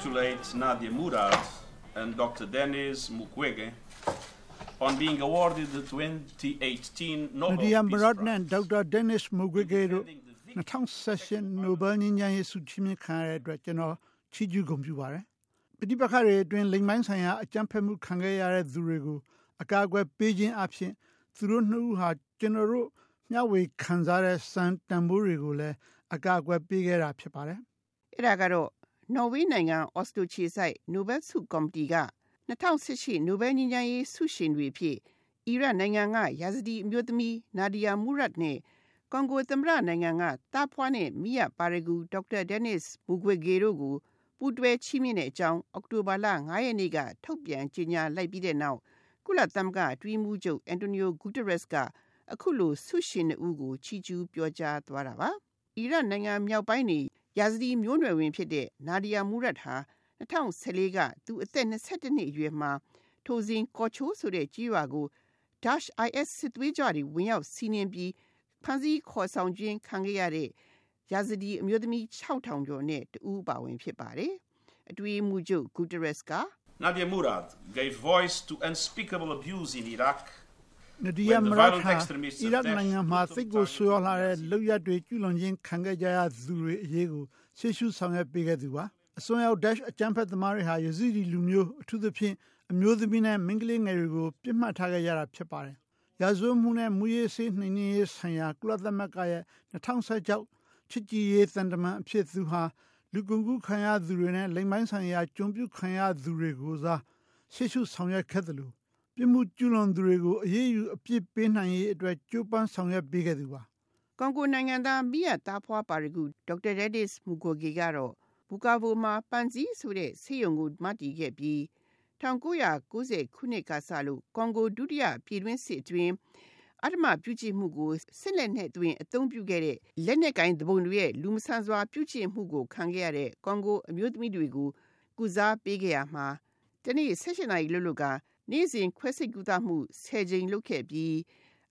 congratulate Nadia Murad and Dr. Dennis Mukwege on being awarded the 2018 Nobel Nadia Peace Murad Prize. နဲ့ Dr. Dennis Mukwege တို့ Defending the victims 2016 Nobel ငြိမ်းချမ်းရေးဆုချီးမြှင့်ခံရတဲ့အတွက်ကျွန်တော်ချီးကျူးဂုဏ်ပြုပါတယ်။ပဋိပက္ခတွေအတွင်းလိမ်မိုင်းဆိုင်ရာအကြမ်းဖက်မှုခံခဲ့ရတဲ့သူတွေကိုအကာအကွယ်ပေးခြင်းအပြင်သူတို့နှစ်ဦးဟာကျွန်တော်တို့မျှဝေခံစားတဲ့စံတန်ဖိုးတွေကိုလည်းအကာအကွယ်ပေးခဲ့တာဖြစ်ပါတယ်။အဲ့ဒါကတော့ နော်ဝေးနိုင်ငံအော်စလိုခြေဆိုင်နိုဘယ်ဆုကော်မတီက2018နိုဘယ်ငြိမ်းချမ်းရေးဆုရှင်တွေဖြစ်အီရတ်နိုင်ငံကယာဇဒီအမျိုးသမီးနာဒီယာမူရတ်နဲ့ကွန်ဂိုသမ္မတနိုင်ငံကတာဖွားနဲ့မိယပါရဂူဒေါက်တာဒန်နစ်မူဂွေဂေတို့ကိုပူးတွဲချီးမြှင့်တဲ့အကြောင်းအောက်တိုဘာလ9ရက်နေ့ကထုတ်ပြန်ကြေညာလိုက်ပြီးတဲ့နောက်ကုလသမဂ္ဂအတွင်းမှုချုပ်အန်တိုနီယိုဂူတရက်စ်ကအခုလိုဆုရှင်နှစ်ဦးကိုချီးကျူးပြောကြားသွားတာပါအီရတ်နိုင်ငံမြောက်ပိုင်းနေ ယာဇဒီမျိုးနွယ်ဝင်ဖြစ်တဲ့နာဒီယာမူရတ်ဟာ2014ကသူအသက်22နှစ်အရွယ်မှာထိုစဉ်ကော်ချိုးဆိုတဲ့ကြီးရွာကို Dash IS စစ်သွေးကြွတွေဝင်ရောက်စီးနင်းပြီးဖမ်းဆီးခေါ်ဆောင်ခြင်းခံခဲ့ရတဲ့ယာဇဒီအမျိုးသမီး6000ကျော်နဲ့တူပါဝင်ဖြစ်ပါတယ်။အတွေ့အမှုချုပ်ဂူတရက်စ်က Nadia Murad gave voice to unspeakable abuse in Iraq နဒီယာမရတ်ဟာ extremists အီရတ်နိုင်ငံမှာစိတ်ကိုဆိုးရွားလာတဲ့လောက်ရတွေကျူးလွန်ခြင်းခံခဲ့ကြရသူတွေအရေးကိုရှေ့ရှုဆောင်ရွက်ပေးခဲ့သူပါအစွန်းရောက် dash အကြမ်းဖက်သမားတွေဟာယဇီဒီလူမျိုးအထူးသဖြင့်အမျိုးသမီးနဲ့မိန်းကလေးငယ်တွေကိုပြစ်မှတ်ထားခဲ့ကြတာဖြစ်ပါတယ်ရာဇဝတ်မှုနဲ့မူရေးစေးနှိမ်နင်းရေးဆိုင်ရာကုလသမဂ္ဂရဲ့2016ချစ်ကြည်ရေးသံတမန်အဖြစ်သူဟာလူကုန်ကူးခံရသူတွေနဲ့လိမ်ပိုင်းဆိုင်ရာကျွံပြုခံရသူတွေကိုစားရှေ့ရှုဆောင်ရွက်ခဲ့တယ်လို့ ပြစ်မှုကျူးလွန်သူတွေကိုအရေးယူအပြစ်ပေးနိုင်ရေးအတွက်ကြိုးပမ်းဆောင်ရွက်ပေးခဲ့သူပါကွန်ဂိုနိုင်ငံသားမိယတာဖွာပါရဂူဒေါက်တာရက်ဒစ်မူဂိုဂီကတော့ဘူကာဗိုမှာပန်စီဆိုတဲ့ဆေးရုံကိုမတည်ခဲ့ပြီး1990ခုနှစ်ကစလို့ကွန်ဂိုဒုတိယပြည်တွင်းစစ်အတွင်းအဓမ္မပြုကျင့်မှုကိုစစ်လက်နဲ့တွင်အသုံးပြုခဲ့တဲ့လက်နက်ကိုင်းတပုံတွေရဲ့လူမဆန်စွာပြုကျင့်မှုကိုခံခဲ့ရတဲ့ကွန်ဂိုအမျိုးသမီးတွေကိုကုစားပေးခဲ့ရမှာတနေ့16နာရီလွတ်လွတ်က နေ့စဉ်ခွဲစိတ်ကူတာမှု10ကြိမ်လုပ်ခဲ့ပြီး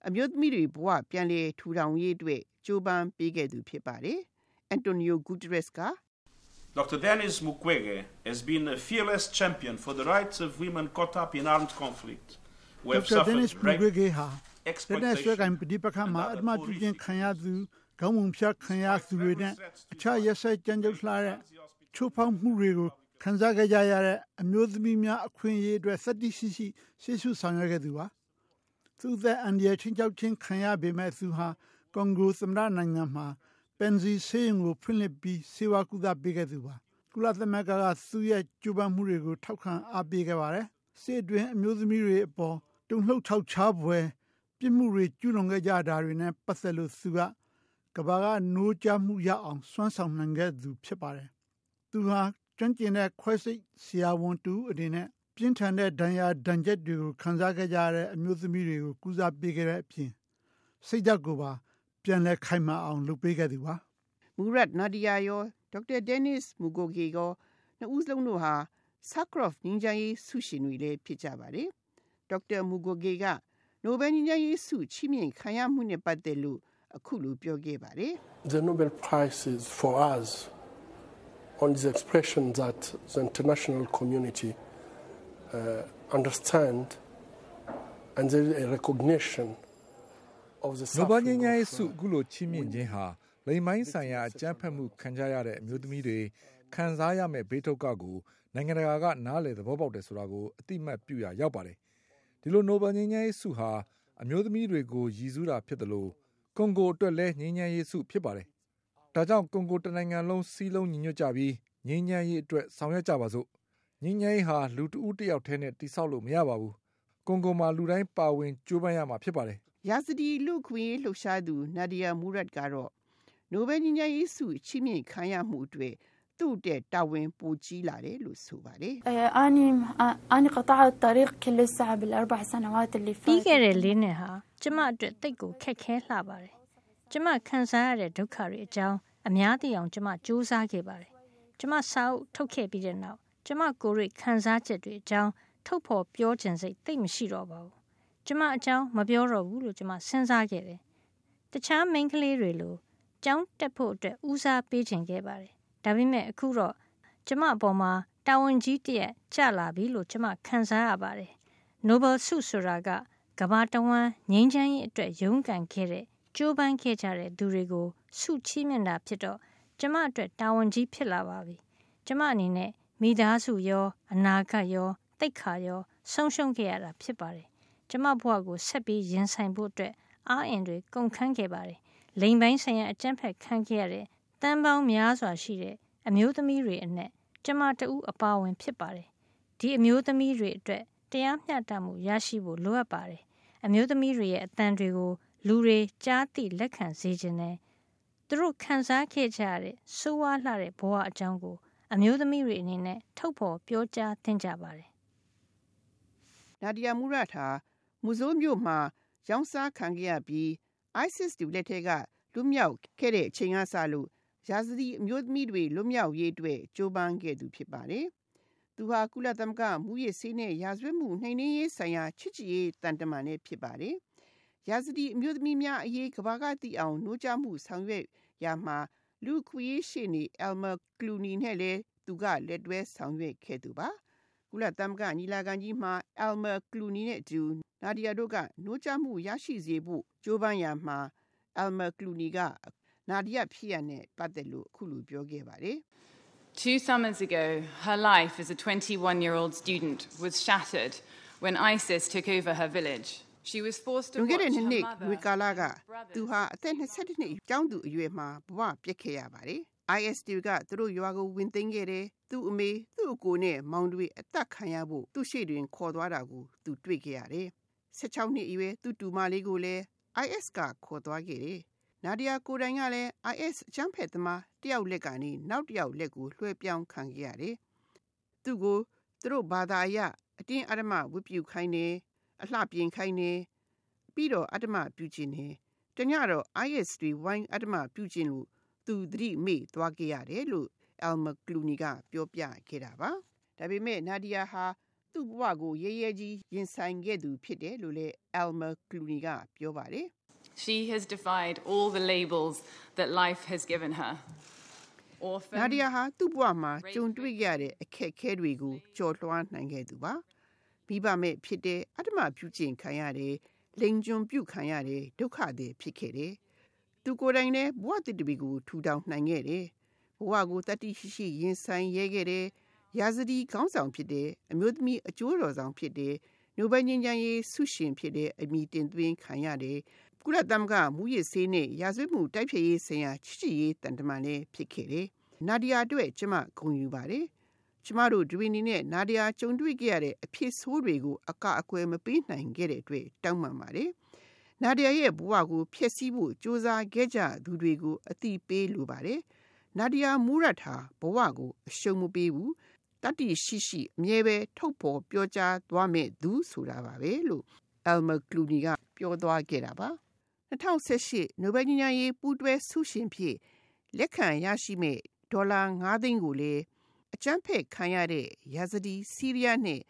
အမျိုးသမီးတွေဘဝပြန်လည်ထူထောင်ရေးအတွက်ကြိုးပမ်းပေးခဲ့သူဖြစ်ပါတယ်။အန်တိုနီယိုဂူတရက်စ်က Dr. Denis Mukwege has been a fearless champion for the rights of women caught up in armed conflict who ဒေါ have က်တာဒနစ် suffered မူဂွေ rape, ဂေဟာလက်နဲ့ဆွဲကင်ပဋိပက္ခမှာအဓမ္မပြုခြင်းခံရသူခေါင်းပုံဖြတ်ခံရသူတွေနဲ့အခြားရက်စက်ကြမ်းကြုတ်လှတဲ့ချိုးဖောက်မှုတွေကို ခံစားခဲ့ကြရတဲ့အမျိုးသမီးများအခွင့်အရေးအတွက်စတိရှိရှိရှေ့ရှုဆောင်ရွက်ခဲ့သူပါသူတဲ့အန်ဒီယချင်းချောက်ချင်းခံရပေမဲ့သူဟာကွန်ဂိုသမ္မတနိုင်ငံမှာပန်စီဆေးရုံကိုဖွင့်လှစ်ပြီးစေဝါကုသပေးခဲ့သူပါကုလသမဂ္ဂကသူ့ရဲ့ကြိုးပမ်းမှုတွေကိုထောက်ခံအားပေးခဲ့ပါတယ်စစ်အတွင်းအမျိုးသမီးတွေအပေါ်တုံ့လှုပ်ထောက်ချပွဲပြစ်မှုတွေကျူးလွန်ခဲ့ကြတာတွေနဲ့ပတ်သက်လို့သူကကဘာကနိုးကြမှုရအောင်စွမ်းဆောင်နိုင်ခဲ့သူဖြစ်ပါတယ်သူဟာ ကျွမ်းကျင်တဲ့ခွဲစိတ်ဆရာဝန်တူအနေနဲ့ပြင်းထန်တဲ့ဒဏ်ရာဒဏ်ချက်တွေကိုခံစားခဲ့ကြရတဲ့အမျိုးသမီးတွေကိုကုစားပေးခဲ့တဲ့အပြင်စိတ်ဓာတ်ကိုပါပြန်လဲခိုင်မာအောင်လုပ်ပေးခဲ့သူပါမူရတ်နာဒီယာရောဒေါက်တာဒန်နစ်မူဂိုဂီရောနှစ်ဦးစလုံးတို့ဟာဆာကရော့ဖ်ငင်းချမ်းရေးဆုရှင်တွေလည်းဖြစ်ကြပါတယ်ဒေါက်တာမူဂိုဂီကနိုဘယ်ငင်းချမ်းရေးဆုချီးမြှင့်ခံရမှုနဲ့ပတ်သက်လို့အခုလိုပြောခဲ့ပါတယ် The Nobel Prize is for us on this expression that the international community uh, understand and there is a recognition of the နိုဘယ်ငြိ suffering မ်းချမ်းရေး of, ဆု uh, အခုလိုချီးမြှင့်ခြင်းဟာလိမ်မိုင်းဆိုင်ရာအကြမ်းဖက်မှုခံကြရတဲ့အမျိုးသမီးတွေခံစားရမယ့်ဘေးဒုက္ခကိုနိုင်ငံတကာကနားလည်သဘောပေါက်တယ်ဆိုတာကိုအတိမတ်ပြုရရောက်ပါတယ်ဒီလိုနိုဘယ်ငြိမ်းချမ်းရေးဆုဟာအမျိုးသမီးတွေကိုရည်စူးတာဖြစ်တယ်လို့ကွန်ဂိုအတွက်လည်းငြိမ်းချမ်းရေးဆုဖြစ်ပါတယ် ဒါကြောင့် ကွန်ဂိုတနိုင်ငံလုံး စည်းလုံးညီညွတ်ကြပြီး ငြိမ်းချမ်းရေးအတွက် ဆောင်ရွက်ကြပါစို့။ငြိမ်းချမ်းရေးဟာ လူတဦးတယောက်ထဲနဲ့ တည်ဆောက်လို့ မရပါဘူး။ကွန်ဂိုမှာ လူတိုင်းပါဝင်ကြိုးပမ်းရမှာ ဖြစ်ပါတယ်။”ရာဇဒီ လူ့အခွင့်အရေးလှုပ်ရှားသူ Nadia Murad ကတော့ နိုဘယ်ငြိမ်းချမ်းရေးဆု ချီးမြှင့်ခံရမှုအတွက် သူ့အတွက် တာဝန်ပိုကြီးလာတယ်လို့ ဆိုပါတယ်။“ပြီးခဲ့တဲ့ ၄ နှစ်ဟာ ကျမအတွက် သိပ်ကို ခက်ခဲလှပါတယ် ကျမခံစားရတဲ့ဒုက္ခတွေအကြောင်းအများသိအောင် ကျမစူးစမ်းခဲ့ပါတယ်။ကျမစာအုပ်ထုတ်ခဲ့ပြီးတဲ့နောက်ကျမကိုယ်ရိခံစားချက်တွေအကြောင်းထုတ်ဖော်ပြောခြင်းစိတ်တိတ်မရှိတော့ပါဘူး။ကျမအကြောင်းမပြောတော့ဘူးလို့ကျမစဉ်းစားခဲ့တယ်။တခြားမိန်းကလေးတွေလိုကျောင်းတက်ဖို့အတွက်ဦးစားပေးခြင်းခဲ့ပါတယ်။ဒါပေမဲ့အခုတော့ကျမအပေါ်မှာတတာဝန်ကြီးတရက်ကျလာပြီလို့ကျမခံစားရပါတယ်။ Nobel ဆုဆိုတာကကမ္ဘာတဝန်းငြိမ်းချမ်းရေးအတွက်ရုန်းကန်ခဲ့တဲ့ ကြိုးပမ်းခဲ့ကြတဲ့သူတွေကို ဆုချီးမြှင့်တာဖြစ်တော့ ကျမအတွက် တာဝန်ကြီးဖြစ်လာပါပြီ။ကျမအနေနဲ့ မိသားစုရော အနာဂတ်ရောတိတ်ခါရော ဆုံးရှုံးခဲ့ရတာ ဖြစ်ပါတယ်။ကျမဘဝကို ဆက်ပြီးရင်ဆိုင်ဖို့အတွက်အားအင်တွေ ကုန်ခန်းခဲ့ပါတယ်။လိန်ပိုင်းဆိုင်ရာ အကျင့်ဖက်ခံခဲ့ရတဲ့တန်ပေါင်းများစွာရှိတဲ့ အမျိုးသမီးတွေအနက် ကျမတဦး အပါဝင် ဖြစ်ပါတယ်။ဒီအမျိုးသမီးတွေအတွက် တရားမျှတမှု ရရှိဖို့ လိုအပ်ပါတယ်။အမျိုးသမီးတွေရဲ့အတန်တွေကို လူတွေကြားသိလက်ခံစေခြင်းနဲ့သူတို့ခံစားခဲ့ကြရတဲ့ဆိုးဝါးလှတဲ့ဘဝအကြောင်းကို အမျိုးသမီးတွေအနေနဲ့ထုတ်ဖော်ပြောကြားသင့်ကြပါတယ်။နာဒီယာမူရတ်ဟာမူဆိုးမြို့မှာရောင်းစားခံခဲ့ရပြီး ISIS တူလက်ထက်ကလူမြောက်ခဲ့တဲ့အချိန်ကစလို့ရာဇသီအမျိုးသမီးတွေလွတ်မြောက်ရေးအတွက်ကြိုးပမ်းခဲ့သူဖြစ်ပါတယ်။သူဟာကုလသမဂ္ဂမူရစေးနဲ့ရာဇဝတ်မှုနှိမ်နင်းရေးဆိုင်ရာချစ်ကြည်ရေးတန်တမန်နဲ့ဖြစ်ပါတယ်။ ရာဇသီအမျိုးသမီးများအရေးကဘာကတည်အောင်နှိုးကြားမှုဆောင်ရွက်ရာမှာလူခွေးရှိနေအယ်မာကလူနီနဲ့လည်းသူကလက်တွဲဆောင်ရွက်ခဲ့သူပါ။ကုလသမဂ္ဂညီလာခံကြီးမှာအယ်မာကလူနီနဲ့အတူနာဒီယာတို့ကနှိုးကြားမှုရရှိစေဖို့ကြိုးပမ်းရာမှာအယ်မာကလူနီကနာဒီယာဖြစ်ရနဲ့ပတ်သက်လို့အခုလိုပြောခဲ့ပါတယ်။ Two summers ago, her life as a 21-year-old student was shattered when ISIS took over her village. She was forced to watch her mother, ဝေကာလာကသူဟာအသက်22နှစ်ကျောင်းသူအရွယ်မှာဘဝပြစ်ခဲ့ရပါတယ်။ IS တွေကသူတို့ရွာကိုဝင်သိမ်းခဲ့တယ်။သူ့အမေသူ့အကိုနဲ့မောင်တွေအသက်ခံရဖို့သူ့ရှိတွင်ခေါ်သွားတာကိုသူတွေ့ခဲ့ရတယ်။16နှစ်အရွယ်သူ့တူမလေးကိုလည်း IS ကခေါ်သွားခဲ့တယ်။နာဒီယာကိုတိုင်ကလည်း IS အကြမ်းဖက်သမားတယောက်လက်ကနေနောက်တယောက်လက်ကိုလွှဲပြောင်းခံခဲ့ရတယ်။သူ့ကိုသူတို့ဘာသာအရအတင်းအဓမ္မဝတ်ပြုခိုင်းတယ် အလှပြင်ခိုင်းတယ်ပြီးတော့အတ္တမပြုခြင်းနဲ့တညတော့ IS တွေဝိုင်းအတ္တမပြုခြင်းလို့သူသတိမေ့သွားခဲ့ရတယ်လို့ Elma Clooney ကပြောပြခဲ့တာပါဒါပေမဲ့ Nadia ဟာသူ့ဘဝကိုရဲရဲကြီးရင်ဆိုင်ခဲ့သူဖြစ်တယ်လို့လည်း Elma Clooney ကပြောပါတယ် She has defied all the labels that life has given her. နာဒီယာဟာသူ့ဘဝမှာကြုံတွေ့ရတဲ့အခက်အခဲတွေကိုကြော်လွှားနိုင်ခဲ့သူပါ မိဘမဲ့ဖြစ်တဲ့အတ္တမပြုကျင့်ခံရတယ်လိန်ကျွံပြုခံရတယ်ဒုက္ခတွေဖြစ်ခဲ့တယ်သူကိုယ်တိုင်လည်းဘဝတည်တပီကိုထူထောင်နိုင်ခဲ့တယ်ဘဝကိုတတိရှိရှိရင်ဆိုင်ရဲခဲ့တယ်ရာဇဒီခေါင်းဆောင်ဖြစ်တဲ့အမျိုးသမီးအကျိုးတော်ဆောင်ဖြစ်တဲ့နိုဘယ်ငြိမ်းချမ်းရေးဆုရှင်ဖြစ်တဲ့အမိတင်သွင်းခံရတယ်ကုလသမဂ္ဂမူရစေးနဲ့ရာဇဝတ်မှုတိုက်ဖျက်ရေးဆိုင်ရာချစ်ချစ်ရေးတန်တမန်နဲ့ဖြစ်ခဲ့တယ်။နာဒီယာအတွက်ကျမဂုဏ်ယူပါတယ်။ ကျမတို့ဒွေနီနဲ့နာဒီယာကြုံတွေ့ခဲ့ရတဲ့အဖြစ်ဆိုးတွေကိုအကအကွယ်မပေးနိုင်ခဲ့တဲ့အတွက်တောင်းပန်ပါတယ်။နာဒီယာရဲ့ဘဝကိုဖျက်ဆီးဖို့ကြိုးစားခဲ့ကြသူတွေကိုအတိပေးလိုပါတယ်။နာဒီယာမူရတ်ဟာဘဝကိုအရှုံးမပေးဘူး။တတိရှိရှိအမြဲပဲထုတ်ဖော်ပြောကြားသွားမဲ့သူဆိုတာပါပဲလို့ Elmer Clooney ကပြောသွားခဲ့တာပါ။2018နိုဘယ်ငြိမ်းချမ်းရေးပူးတွဲဆုရှင်ဖြစ်လက်ခံရရှိမဲ့ဒေါ်လာ9သိန်းကိုလည်း အကျန်းဖက်ခံရတဲ့ရာဇဒီစီးရီးယားနဲ့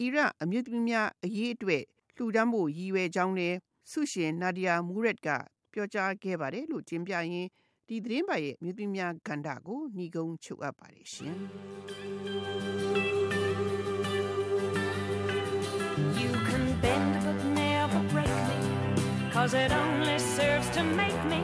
အီရတ်အမျိုးသမီးများအရေးအတွက်လှူဒန်းဖို့ရည်ရွယ်ကြောင်းလည်းဆုရှင်နာဒီယာမူရက်ကပြောကြားခဲ့ပါတယ်လို့တင်ပြရင်းဒီသတင်းပါရဲ့မြို့သမီးများကန္တာကိုညီကုန်းချုပ်အပ်ပါတယ်ရှင်။ You can bend but never break me cause it only serves to make me